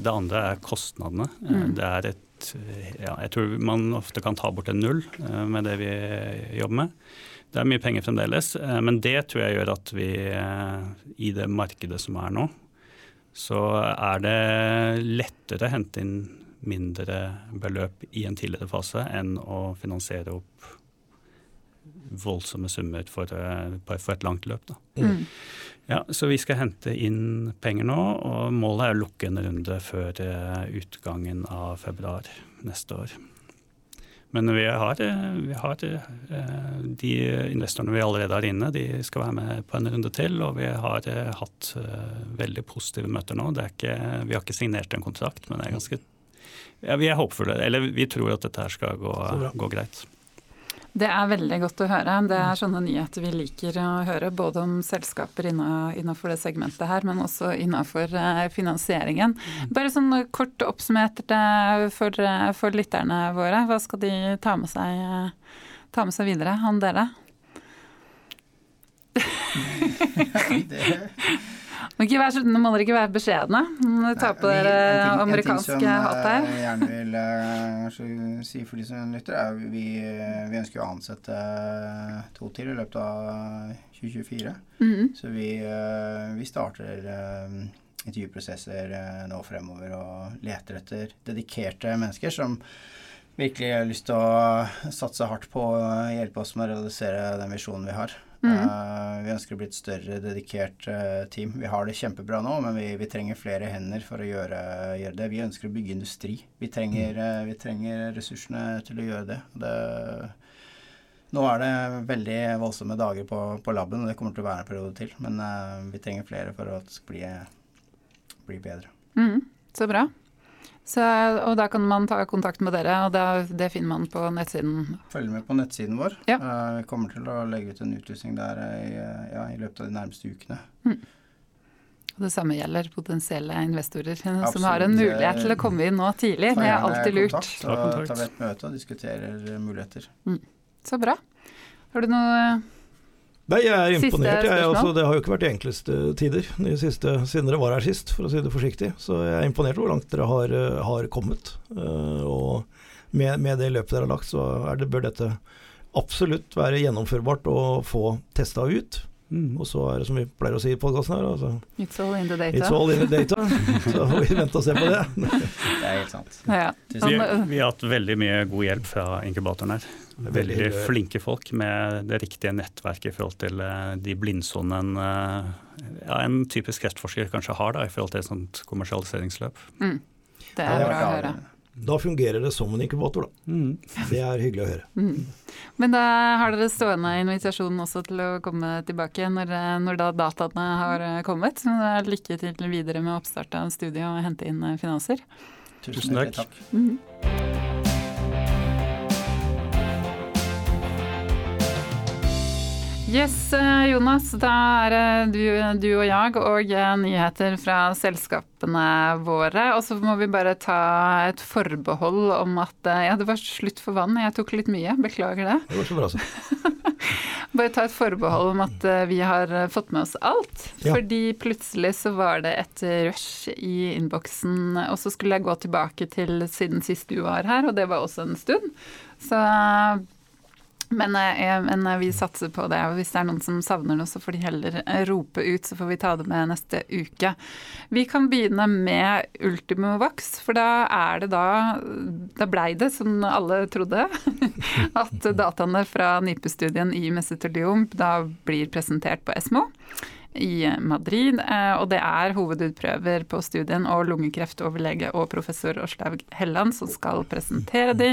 Det andre er kostnadene. Mm. Det er et ja, jeg tror man ofte kan ta bort en null med det vi jobber med. Det er mye penger fremdeles, eh, men det tror jeg gjør at vi eh, i det markedet som er nå, så er det lettere å hente inn mindre beløp i en tidligere fase enn å finansiere opp voldsomme summer for, eh, for et langt løp. Mm. Ja, så vi skal hente inn penger nå, og målet er å lukke en runde før utgangen av februar neste år. Men vi har, vi har, eh, de investorene vi allerede har inne, de skal være med på en runde til. Og vi har eh, hatt eh, veldig positive møter nå. Ikke, vi har ikke signert en kontrakt, men det er ganske ja, vi er håpefulle. Eller vi tror at dette her skal gå, gå greit. Det er veldig godt å høre. Det er sånne nyheter vi liker å høre. Både om selskaper innenfor det segmentet her, men også innenfor eh, finansieringen. Mm. Bare sånn kort oppsummert for, for lytterne våre. Hva skal de ta med seg eh, ta med seg videre, han dere? det, så- nå må dere ikke være beskjedne. Ta på dere en ting- en ting som, hatt her. eh, Jeg gjerne vil uh, si for de som lytter, er vi, vi ønsker å ansette eh, to til i løpet av 2024. Mhm. Så vi, uh, vi starter uh, intervjuprosesser eh, nå fremover og leter etter dedikerte mennesker som virkelig har lyst til å satse hardt på å hjelpe oss med å realisere den visjonen vi har. Mhm. Eh, vi ønsker å bli et større, dedikert eh, team. Vi har det kjempebra nå, men vi, vi trenger flere hender for å gjøre, gjøre det. Vi ønsker å bygge industri. Vi trenger, eh, vi trenger ressursene til å gjøre det. det nå er det veldig voldsomme dager på, på laben, og det kommer til å være en periode til. Men uh, vi trenger flere for at det skal bli, bli bedre. Mm, Så bra. Så, og da kan man ta kontakt med dere, og da, det finner man på nettsiden. Følg med på nettsiden vår. Ja. Eh, vi kommer til å legge ut en utlysning der i, ja, i løpet av de nærmeste ukene. Og det samme gjelder potensielle investorer som har en mulighet til å komme inn nå tidlig. Det er alltid lurt. kontakt, Ta tar vi et møte og diskuterer muligheter. muligheter. Så bra. Har du noe Nei, jeg er imponert. Jeg, altså, det har jo ikke vært de enkleste tider de siste, siden dere var her sist, for å si det forsiktig. Så jeg er imponert over hvor langt dere har, eh, har kommet. Eh, og med, med det løpet dere har lagt, så er det, bør dette absolutt være gjennomførbart å få testa ut. Mm. Og så er det som vi pleier å si i podkasten her, altså, It's all in the data? it's all in the data. Så vi venter og ser på det. Det er helt sant. Ja. Vi, vi har hatt veldig mye god hjelp fra inkubatoren her. Veldig veldig flinke folk med det riktige nettverket i forhold til eh, de blindsonene en, eh, ja, en typisk kreftforsker kanskje har da, i forhold til et sånt kommersialiseringsløp. mm, det er bra å høre. Da fungerer det som en inkubator, da. Mm. Det er hyggelig å høre. Mm. Men da har dere stående invitasjon også til å komme tilbake når, når da dataene har kommet. Så da lykke til videre med oppstart av studiet og hente inn finanser. Tusen takk. takk. Yes, eh, Jonas. Da er du, du og jeg og eh, nyheter fra selskapene våre. Og så må vi bare ta et forbehold om at eh, Ja, det var slutt for vann. Jeg tok litt mye. Beklager det. Det går så bra, så. Bare ta et forbehold om at vi har fått med oss alt. Ja. Fordi plutselig så var det et rush i innboksen, og så skulle jeg gå tilbake til siden sist du var her, og det var også en stund. Så men, eh, men eh, vi satser på det, og hvis det er noen som savner noe, så får de heller eh, rope ut, så får vi ta det med neste uke. Vi kan begynne med Ultimovax, for da er det da Da blei det, som alle trodde, at dataene fra NIPE-studien i mesoteliom da blir presentert på Esmo i Madrid, eh, og det er hovedutprøver på studien og lungekreftoverlege og professor Åslaug Helland som skal presentere de.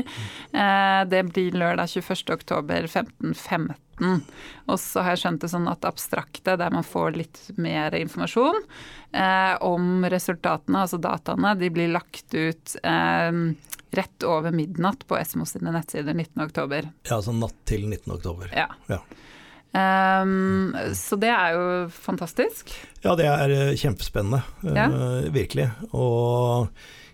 Eh, Det blir lørdag 21. oktober 1515. Og så har jeg skjønt det sånn at abstrakte, der man får litt mer informasjon eh, om resultatene, altså dataene, de blir lagt ut eh, rett over midnatt på Esmo sine nettsider 19. oktober. Ja, altså natt til 19. oktober. Ja. Ja. Um, så det er jo fantastisk. Ja, det er eh, kjempespennende. Ja. Uh, virkelig. Og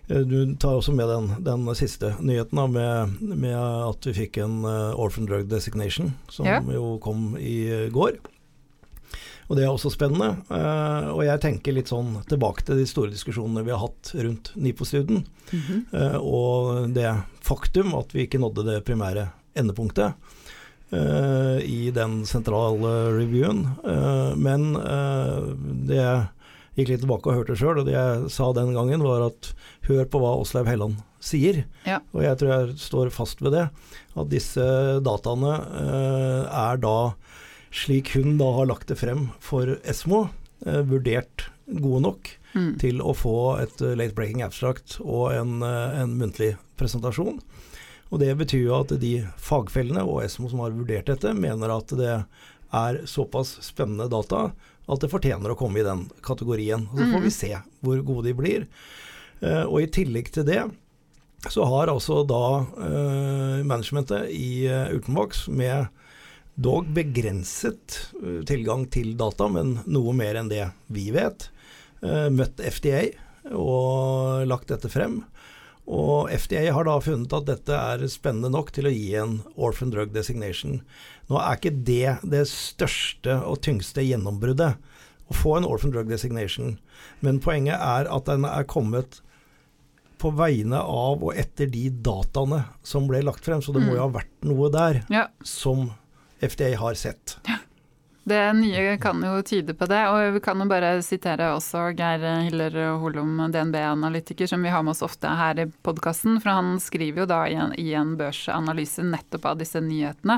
eh, du tar også med den, den siste nyheten da, med, med at vi fikk en eh, orphan drug designation, som Ja. jo kom i eh, går. Og det er også spennende. Uh, og jeg tenker litt sånn tilbake til de store diskusjonene vi har hatt rundt NIPO-studien, eh, og det faktum at vi ikke nådde det primære endepunktet eh, i den sentrale reviewen. Eh, men eh, det jeg gikk litt tilbake og hørte sjøl, og det jeg sa den gangen, var at hør på hva Åslaug Helland sier. Ja. Og jeg tror jeg står fast ved det. At disse dataene eh, er da, slik hun da har lagt det frem for Esmo, eh, vurdert gode nok Mm. til å få et eh, late breaking abstract og en, eh, en muntlig presentasjon. Og Det betyr jo at de fagfellene og Esmo som har vurdert dette, mener at det er såpass spennende data at det fortjener å komme i den kategorien. Og Så får Mm. vi se hvor gode de blir. Eh, Og i tillegg til det så har altså da eh, managementet i Utenbox med dog begrenset eh, tilgang til data, men noe mer enn det vi vet, eh, møtt FDA og lagt dette frem. Og FDA har da funnet at dette er spennende nok til å gi en orphan drug designation. Nå er ikke det det største og tyngste gjennombruddet, å få en orphan drug designation, men poenget er at den er kommet på vegne av og etter de dataene som ble lagt frem, så det må jo ha vært noe der Ja. som FDA har sett. Det nye kan jo tyde på det, og vi kan jo bare sitere også Geir Hiller Holom, DNB-analytiker, som vi har med oss ofte her i podkasten. For han skriver jo da i en, i en, børsanalyse nettopp av disse nyhetene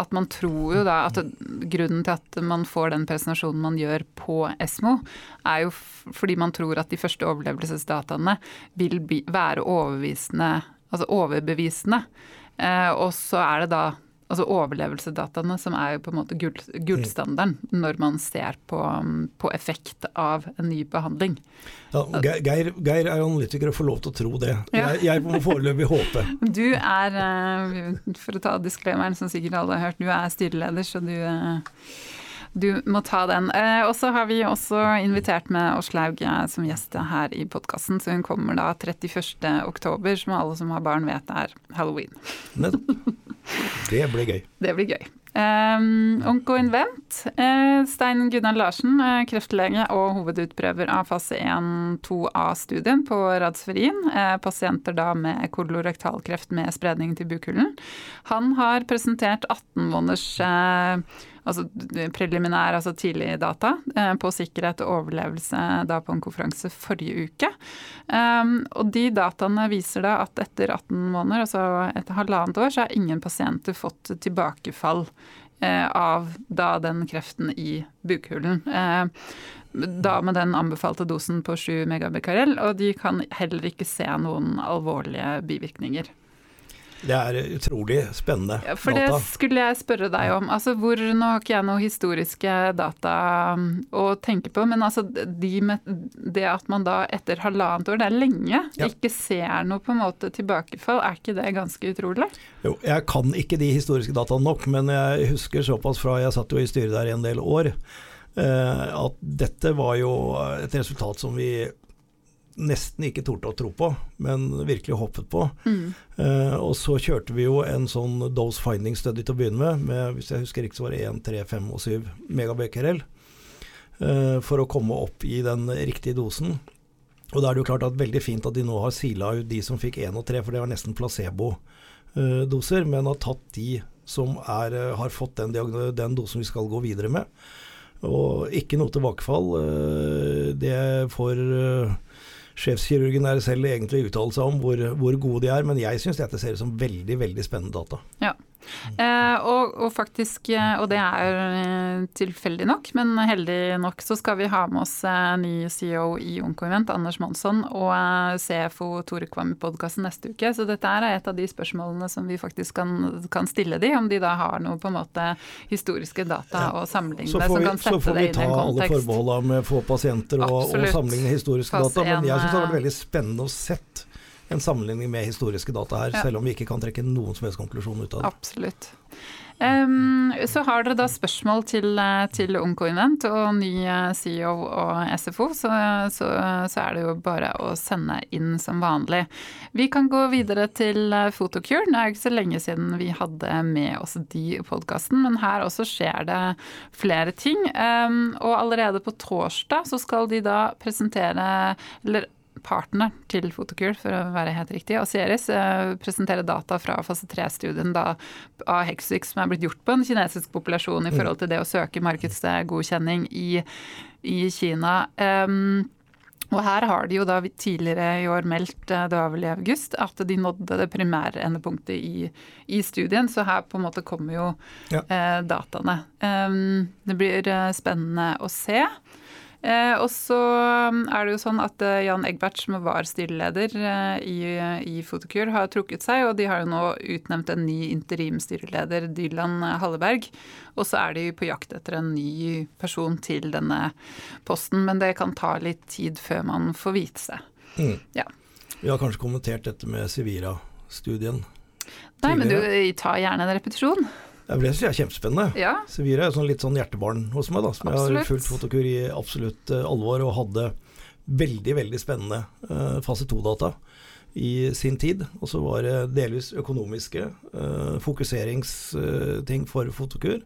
at man tror jo da at grunnen til at man får den presentasjonen man gjør på Esmo, er jo fordi man tror at de første overlevelsesdataene vil være overbevisende, altså overbevisende. Eh, og så er det da altså overlevelsesdataene som er jo på en måte gull, gullstandarden når man ser på, på, effekt av en ny behandling. Ja, Geir, Geir, er analytiker og får lov til å tro det. Ja. Jeg, jeg må foreløpig håpe. Du er, eh, for å ta disclaimeren som sikkert alle har hørt, du er styreleder, så du eh, du må ta den. Eh, og så har vi også invitert med Åslaug som gjest her i podkasten, så hun kommer da 31. oktober, som alle som har barn vet er halloween. Nettopp. Det blir gøy. Det blir gøy. Um, Onkoinvent. Uh, Stein Gunnar Larsen, kreftlege og hovedutprøver av fase 1-2A-studien på Radsferien. Uh, pasienter da med kolorektalkreft med spredning til bukhulen. Han har presentert 18 måneders altså preliminær, altså tidlig data på sikkerhet og overlevelse da på en konferanse forrige uke. Um, og de dataene viser da at etter 18 måneder, altså etter halvannet år, så har ingen pasienter fått tilbakefall eh, av da den kreften i bukhulen. Eh, da med den anbefalte dosen på 7 megabekarell, og de kan heller ikke se noen alvorlige bivirkninger. Det er utrolig spennende ja, for data. det skulle jeg spørre deg om. Altså hvor, nå har ikke jeg noe historiske data um, å tenke på, men altså de med, det at man da etter halvannet år, det er lenge, ja. ikke ser noe på en måte tilbakefall, er ikke det ganske utrolig? Jo, jeg kan ikke de historiske dataene nok, men jeg husker såpass fra jeg satt jo i styret der i en del år, eh, at dette var jo et resultat som vi nesten ikke torde å tro på, men virkelig hoppet på. Mm. Eh, og så kjørte vi jo en sånn dose finding study til å begynne med, med hvis jeg husker riktig så var det 1, 3, 5 og 7 megabecquerel, eh, for å komme opp i den riktige dosen. Og da er det jo klart at veldig fint at de nå har sila ut de som fikk 1 og 3, for det var nesten placebo-doser, men har tatt de som er, har fått den, den dosen vi skal gå videre med. Og ikke noe tilbakefall. Uh, det får sjefskirurgen der selv egentlig uttale seg om hvor, hvor, gode de er, men jeg syns dette ser ut som veldig, veldig spennende data. Ja. Eh, og, og, faktisk, eh, og det er eh, tilfeldig nok, men heldig nok, så skal vi ha med oss eh, ny CEO i Onkoinvent, Anders Monsson, og CFO Tore Kvam i podkasten neste uke. Så dette er et av de spørsmålene som vi faktisk kan, kan stille de, om de da har noe på en måte historiske data å sammenligne som kan sette det inn i en kontekst. Så får vi ta alle forbeholda med få pasienter og, og sammenligne historiske Pass data, men jeg syns det har vært veldig spennende å sett en sammenligning med historiske data her, ja. selv om vi ikke kan trekke noen som helst konklusjon ut av det. Absolutt. Um, så har dere da spørsmål til, eh, til Onkoinvent og ny eh, CEO og SFO, så, så, så, er det jo bare å sende inn som vanlig. Vi kan gå videre til Fotokuren. Det er ikke så lenge siden vi hadde med oss de i podkasten, men her også skjer det flere ting. Um, og allerede på torsdag så skal de da presentere, eller partner til Fotokur, for å være helt riktig. og Ceres presenterer data fra fase 3-studien av Hexvix som er blitt gjort på en kinesisk populasjon i mm. forhold til det å søke markedsgodkjenning i, i Kina. Um, og her har de jo da tidligere i år meldt, eh, det var vel i august, at de nådde det primære endepunktet i, i studien. Så her på en måte kommer jo ja. eh, dataene. Um, det blir eh, spennende å se. Eh, og så um, er det jo sånn at eh, Jan Egbert, som var styreleder eh, i, i Fotokur, har trukket seg, og de har jo nå utnevnt en ny interimstyreleder, Dylan Halleberg. Og så er de på jakt etter en ny person til denne posten, men det kan ta litt tid før man får vite seg. Mm. Ja. Vi har kanskje kommentert dette med Sivira-studien. Nei, men du tar gjerne en repetisjon. Det ble jeg kjempespennende. Ja. Sevira er sånn litt sånn hjertebarn hos meg, da, som absolutt. jeg har fulgt fotokur i absolutt uh, alvor, og hadde veldig, veldig spennende uh, fase to-data i sin tid. Og så var det delvis økonomiske uh, fokuseringsting for Fotokur.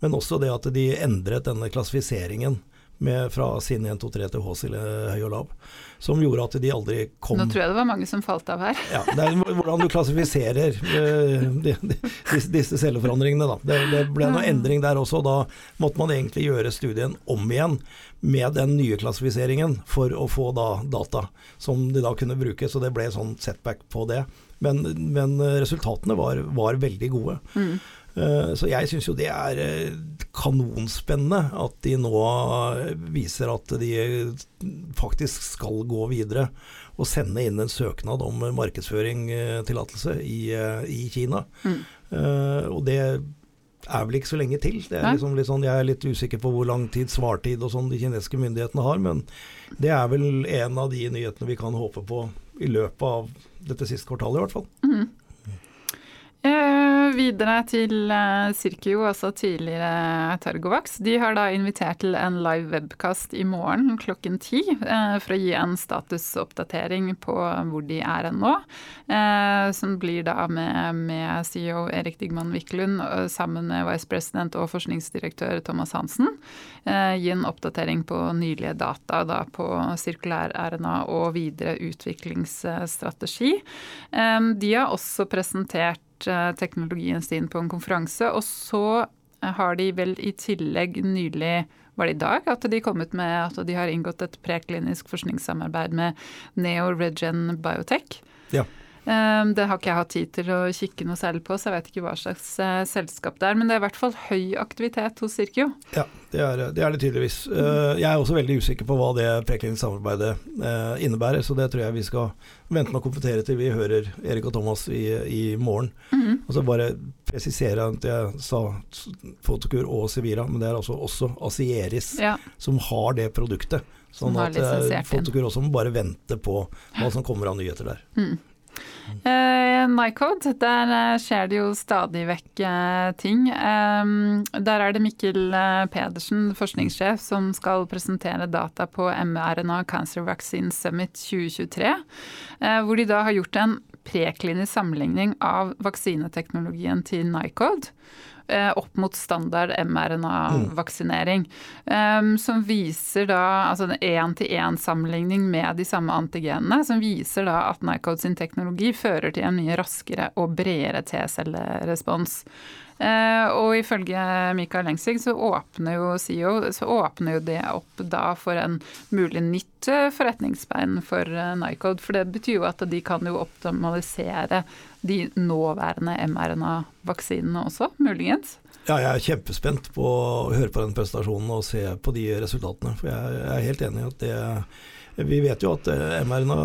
Men også det at de endret denne klassifiseringen med, fra sin 1, 2, 3 til høy og lav. Som gjorde at de aldri kom Nå tror jeg det var mange som falt av her. Ja, Det er hvordan du klassifiserer uh, de, de, disse, disse celleforandringene. Da. Det, det ble noe endring der også. og Da måtte man egentlig gjøre studien om igjen med den nye klassifiseringen for å få da data som de da kunne bruke. Så det ble sånn setback på det. Men, men resultatene var, var veldig gode. Mm. Eh, så jeg syns jo det er eh, kanonspennende at de nå viser at de faktisk skal gå videre og sende inn en søknad om markedsføringtillatelse i, i Kina. Mm. Og det er vel ikke så lenge til. Liksom sånn, jeg er litt usikker på hvor lang tid svartid og sånn de kinesiske myndighetene har, men det er vel en av de nyhetene vi kan håpe på i løpet av dette siste kvartalet, i hvert fall. Mm. Eh, videre til eh, Sirkio, altså tidligere Targovax. De har da invitert til en live webkast i morgen klokken ti eh, for å gi en statusoppdatering på hvor de er nå. Eh, som blir da med, med CEO Erik Digman Wiklund sammen med vice president og forskningsdirektør Thomas Hansen. Eh, gi en oppdatering på nylige data da på sirkulær RNA og videre utviklingsstrategi. Eh, de har også presentert Eh, teknologien sin på en konferanse. Og så eh, har de vel i tillegg nylig var det i dag at de kom med at de har inngått et preklinisk forskningssamarbeid med Neo Regen Biotech. Ja. Ehm, det har ikke jeg hatt tid til å kikke noe særlig på, så jeg vet ikke hva slags eh, selskap det er. Men det er i hvert fall høy aktivitet hos Sirkio. Ja, det er, det er det, tydeligvis. Eh, jeg er også veldig usikker på hva det prekliniske samarbeidet eh, innebærer, så det tror jeg vi skal vente med å kommentere til vi hører Erik og Thomas i, i morgen. Mm -hmm. Og så bare presisere at jeg sa Fotokur og Sivira, men det er altså også Asieris ja. som har det produktet. Sånn at Fotokur også må bare vente på hva som kommer av nyheter der. Mm. Uh, Nycode, der uh, skjer det jo stadig vekk uh, ting. Der er det Mikkel Pedersen, forskningssjef, som skal presentere data på mRNA Cancer Vaccine Summit 2023. hvor de da har gjort en preklinisk sammenligning av vaksineteknologien til Nycode. Eh, opp mot standard mRNA-vaksinering. Mm. som viser da altså en én-til-én-sammenligning med de samme antigenene. Som viser da at Nycode sin teknologi fører til en mye raskere og bredere T-cellerespons. Uh, og ifølge Mikael Lengsvig så åpner jo CEO så åpner jo det opp da for en mulig nytt forretningsbein for uh, Nycode. For det betyr jo at de kan jo optimalisere de nåværende mRNA-vaksinene også, muligens? Ja, jeg er kjempespent på å høre på den presentasjonen og se på de resultatene. For jeg er helt enig i at det Vi vet jo at eh, mRNA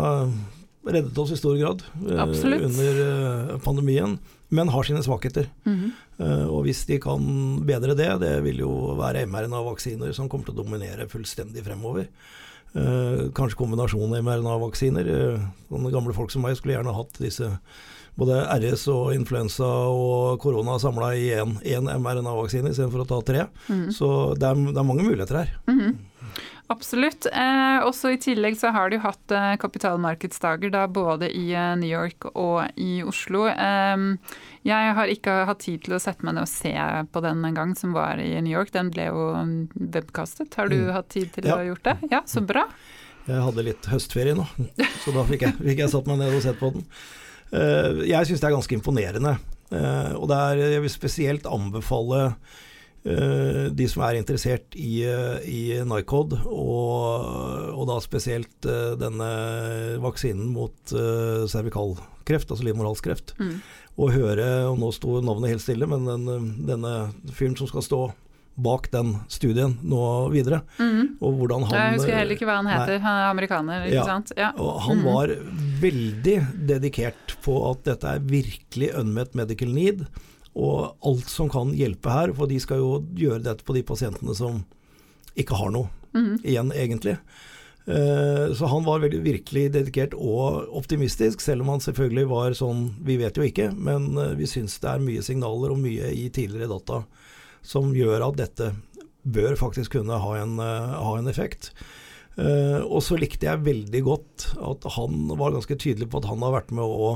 reddet oss i stor grad eh, Absolutt. under eh, pandemien, men har sine svakheter. Mm -hmm. Og hvis de kan bedre det, det vil jo være mRNA-vaksiner som kommer til å dominere fullstendig fremover. Kanskje kombinasjon mRNA-vaksiner. Sånne gamle folk som meg skulle gjerne hatt disse både RS og influensa og korona samla i én mRNA-vaksine istedenfor å ta tre. Mm. Så det er, det er, mange muligheter her. Mm -hmm. Absolutt. Eh, også I tillegg så har de hatt eh, kapitalmarkedsdager da, både i eh, New York og i Oslo. Jeg har ikke hatt tid til å sette meg ned og se på den en gang som var i New York. Den ble jo webkastet. Har du mm. hatt tid til ja. å gjort det? Ja, så bra. Jeg hadde litt høstferie nå, så da fikk jeg, fikk jeg satt meg ned og sett på den. Eh, jeg syns det er ganske imponerende. Eh, og er, jeg vil spesielt anbefale de som er interessert i, i Nycod, og, og, da spesielt denne vaksinen mot cervikalkreft, altså livmorhalskreft. Mm. Og høre, og nå sto navnet helt stille, men den, denne fyren som skal stå bak den studien nå videre. Mm. Og hvordan han Jeg husker heller ikke hva han heter. Nei. Han er amerikaner, ikke ja. sant? Ja. Og han mm. var veldig dedikert på at dette er virkelig unmet medical need, og alt som kan hjelpe her. For de skal jo gjøre dette på de pasientene som ikke har noe mm. igjen, egentlig. Eh, så han var veldig, virkelig dedikert og optimistisk, selv om han selvfølgelig var sånn Vi vet jo ikke, men eh, vi syns det er mye signaler og mye i tidligere data som gjør at dette bør faktisk kunne ha en, uh, ha en effekt. Og så likte jeg veldig godt at han var ganske tydelig på at han har vært med å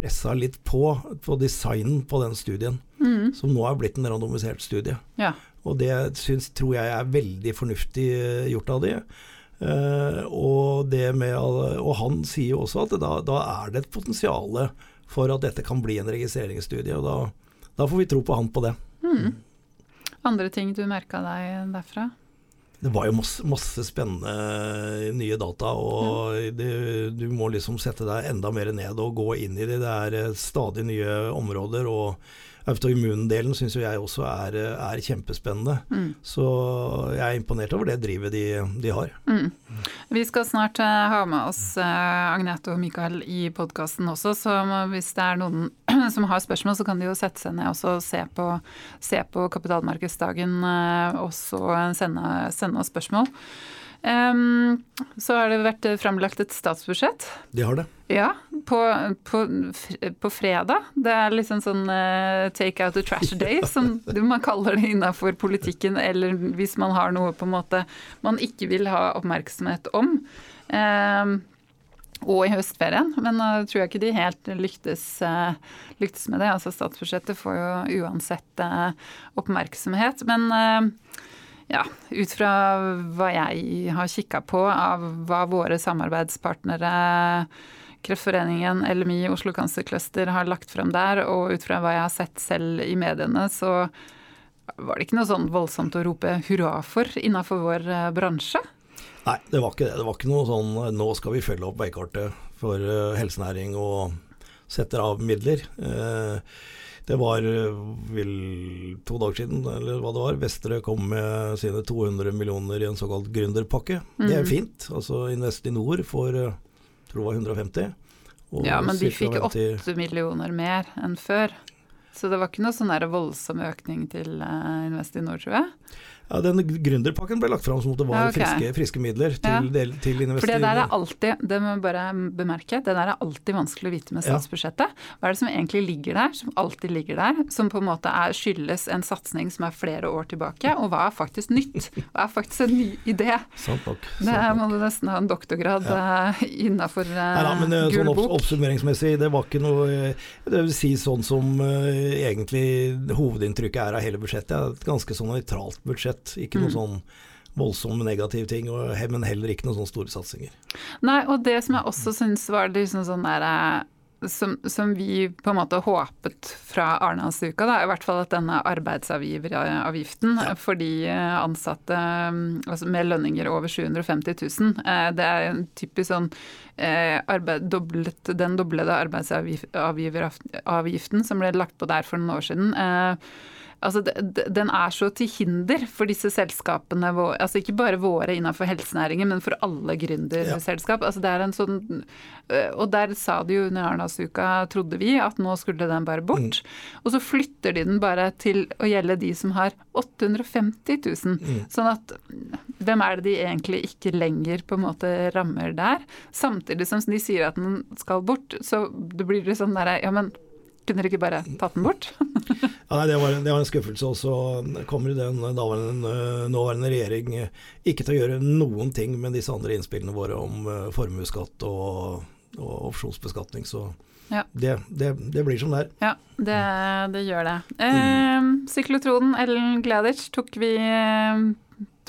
pressa litt på på designen på den studien, Mm. som nå er blitt en randomisert studie. Ja. Og det syns, tror jeg er veldig fornuftig eh, gjort av de. Uh, og, det med, og han sier jo også at da, da er det et potensial for at dette kan bli en registreringsstudie. Og da, da får vi tro på han på det. Mm. Andre ting du merka deg derfra? Det var jo masse, masse spennende eh, nye data, og det, du må liksom sette deg enda mer ned og gå inn i det. Det er eh, stadig nye områder, og autoimmundelen syns jo jeg også er, eh, er kjempespennende. Mm. Så jeg er imponert over det drivet de, de har. Mm. Vi skal snart eh, ha med oss eh, Agnete og Mikael i podkasten også, så hvis det er noen som har spørsmål, så kan de jo sette seg ned og se på, se på kapitalmarkedsdagen eh, og så sende, sende oss spørsmål. Så har det vært framlagt et statsbudsjett. De har det. Ja, på, på, på fredag. Det er liksom sånn eh, take out the trash day, som man kaller det innafor politikken, eller hvis man har noe på en måte man ikke vil ha oppmerksomhet om. Og i høstferien, men nå tror jeg ikke de helt lyktes, eh, lyktes med det. Altså Statsbudsjettet får jo uansett eh, oppmerksomhet. Men ja, ut fra hva jeg har kikka på av hva våre samarbeidspartnere Kreftforeningen, LMI, Oslo Cancer Cluster har lagt frem der, og ut fra hva jeg har sett selv i mediene, så var det ikke noe sånn voldsomt å rope hurra for innafor vår eh, bransje. Nei, det var ikke det. Det var ikke noe sånn nå skal vi følge opp veikartet for uh, helsenæring og setter av midler. Uh, det var uh, vel to dager siden, eller hva det var. Vestre kom med sine 200 millioner i en såkalt gründerpakke. Det er Mhm. fint. Altså Investinor får jeg tror det var 150. og Ja, men de fikk 8 millioner mer enn før. Så det var ikke noe sånn voldsom økning til eh, Investinor, tror jeg. Ja, den gründerpakken ble lagt fram som om det var Ja, ok. friske, friske midler til, Ja. del, til For det der er alltid, det må jeg bare bemerke, det der er alltid vanskelig å vite med statsbudsjettet. Hva er det som egentlig ligger der, som alltid ligger der, som på en måte er, skyldes en satsing som er flere år tilbake, og hva er faktisk nytt? Hva er faktisk en ny idé? Sant nok. Det sant er, nok. må du nesten ha en doktorgrad ja. innafor Nei ja, men eh, gul sånn opps oppsummeringsmessig, det var ikke noe eh, Det vil si sånn som uh, egentlig hovedinntrykket er av hele budsjettet. Det er et ganske sånn nøytralt budsjett. Ikke noe Mm. sånn voldsomme negative ting, og, men heller ikke noen sånne store satsinger. Nei, og det som jeg også syns var liksom sånn der eh, som, som vi på en måte håpet fra Arendalsuka, da, i hvert fall at denne arbeidsavgiften for de eh, ansatte mm, altså med lønninger over 750 000, eh, det er en typisk sånn arbeid, doblet, den doblede arbeidsavgiveravgiften som ble lagt på der for noen år siden. eh, Altså, den er så til hinder for disse selskapene, altså ikke bare våre innenfor helsenæringen, men for alle gründerselskap. Altså, det er en sånn, øh, og der sa de jo under Arendalsuka, trodde vi, at nå skulle den bare bort. Og så flytter de den bare til å gjelde de som har 850 000. Sånn at hvem er det de egentlig ikke lenger på en måte rammer der? Samtidig som de sier at den skal bort, så det blir det sånn derre, ja men kunne dere ikke bare tatt den bort? Ja, nei, det, var, det var en skuffelse. Og så kommer den daværende, eh, nåværende regjering eh, ikke til å gjøre noen ting med disse andre innspillene våre om eh, formuesskatt og, og opsjonsbeskatning. Så Ja. det, det, det blir som det er. Ja, det, det gjør det. Eh, syklotronen Ellen Gladitsch tok vi, eh,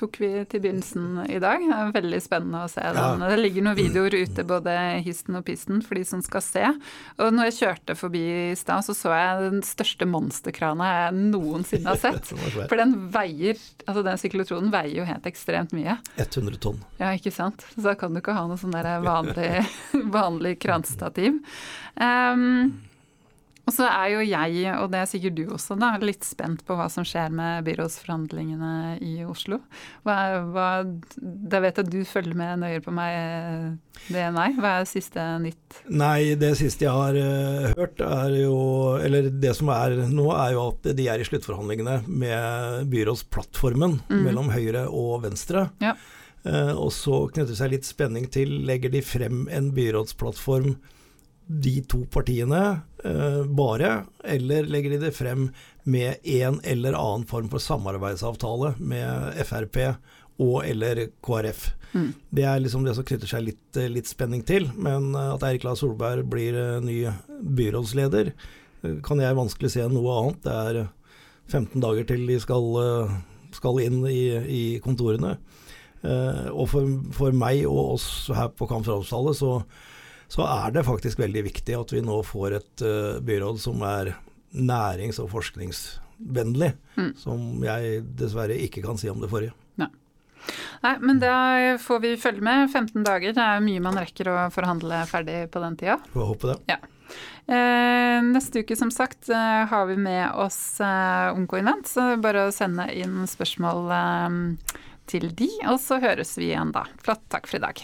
tok vi til begynnelsen i dag. Det er veldig spennende å se den. Det ligger noen videoer ute, både histen og pisten, for de som skal se. Og når jeg kjørte forbi i stad, så så jeg den største monsterkrana jeg noensinne har sett. For den veier, altså den syklotronen veier jo helt ekstremt mye. 100 tonn. Ja, ikke sant. Så da kan du ikke ha noe sånn der vanlig, vanlig kranstativ. Ehm, og så er jo jeg, og det er sikkert du også, da, litt spent på hva som skjer med byrådsforhandlingene i Oslo. Hva, hva, da vet jeg at du følger med nøyere på meg, det er nei. Hva er siste nytt? Nei, det siste jeg har uh, hørt er jo Eller det som er nå, er jo at de er i sluttforhandlingene med byrådsplattformen Mhm. mellom Høyre og Venstre. Ja. Uh, og så knytter det seg litt spenning til Legger de frem en byrådsplattform, de to partiene, eh, bare, eller legger de det frem med en eller annen form for samarbeidsavtale med Frp og eller KrF. Mm. Det er liksom det som knytter seg litt, litt spenning til. Men at Eirik Lahr Solberg blir ny byrådsleder, kan jeg vanskelig se noe annet. Det er 15 dager til de skal, skal inn i, i kontorene. Og for, for, meg og oss her på Kamp Framstallet så, så, er det faktisk veldig viktig at vi nå får et byråd som er nærings- og forskningsvennlig, mm. som jeg dessverre ikke kan si om det forrige. Nei. Nei, men da får vi følge med. 15 dager, det er mye man rekker å forhandle ferdig på den tida. Får håpe det. Ja. Eh, neste uke, som sagt, eh, har vi med oss eh, Onkoinvent, så bare å sende inn spørsmål eh, til de, og så høres vi igjen da. Flott, takk for i dag.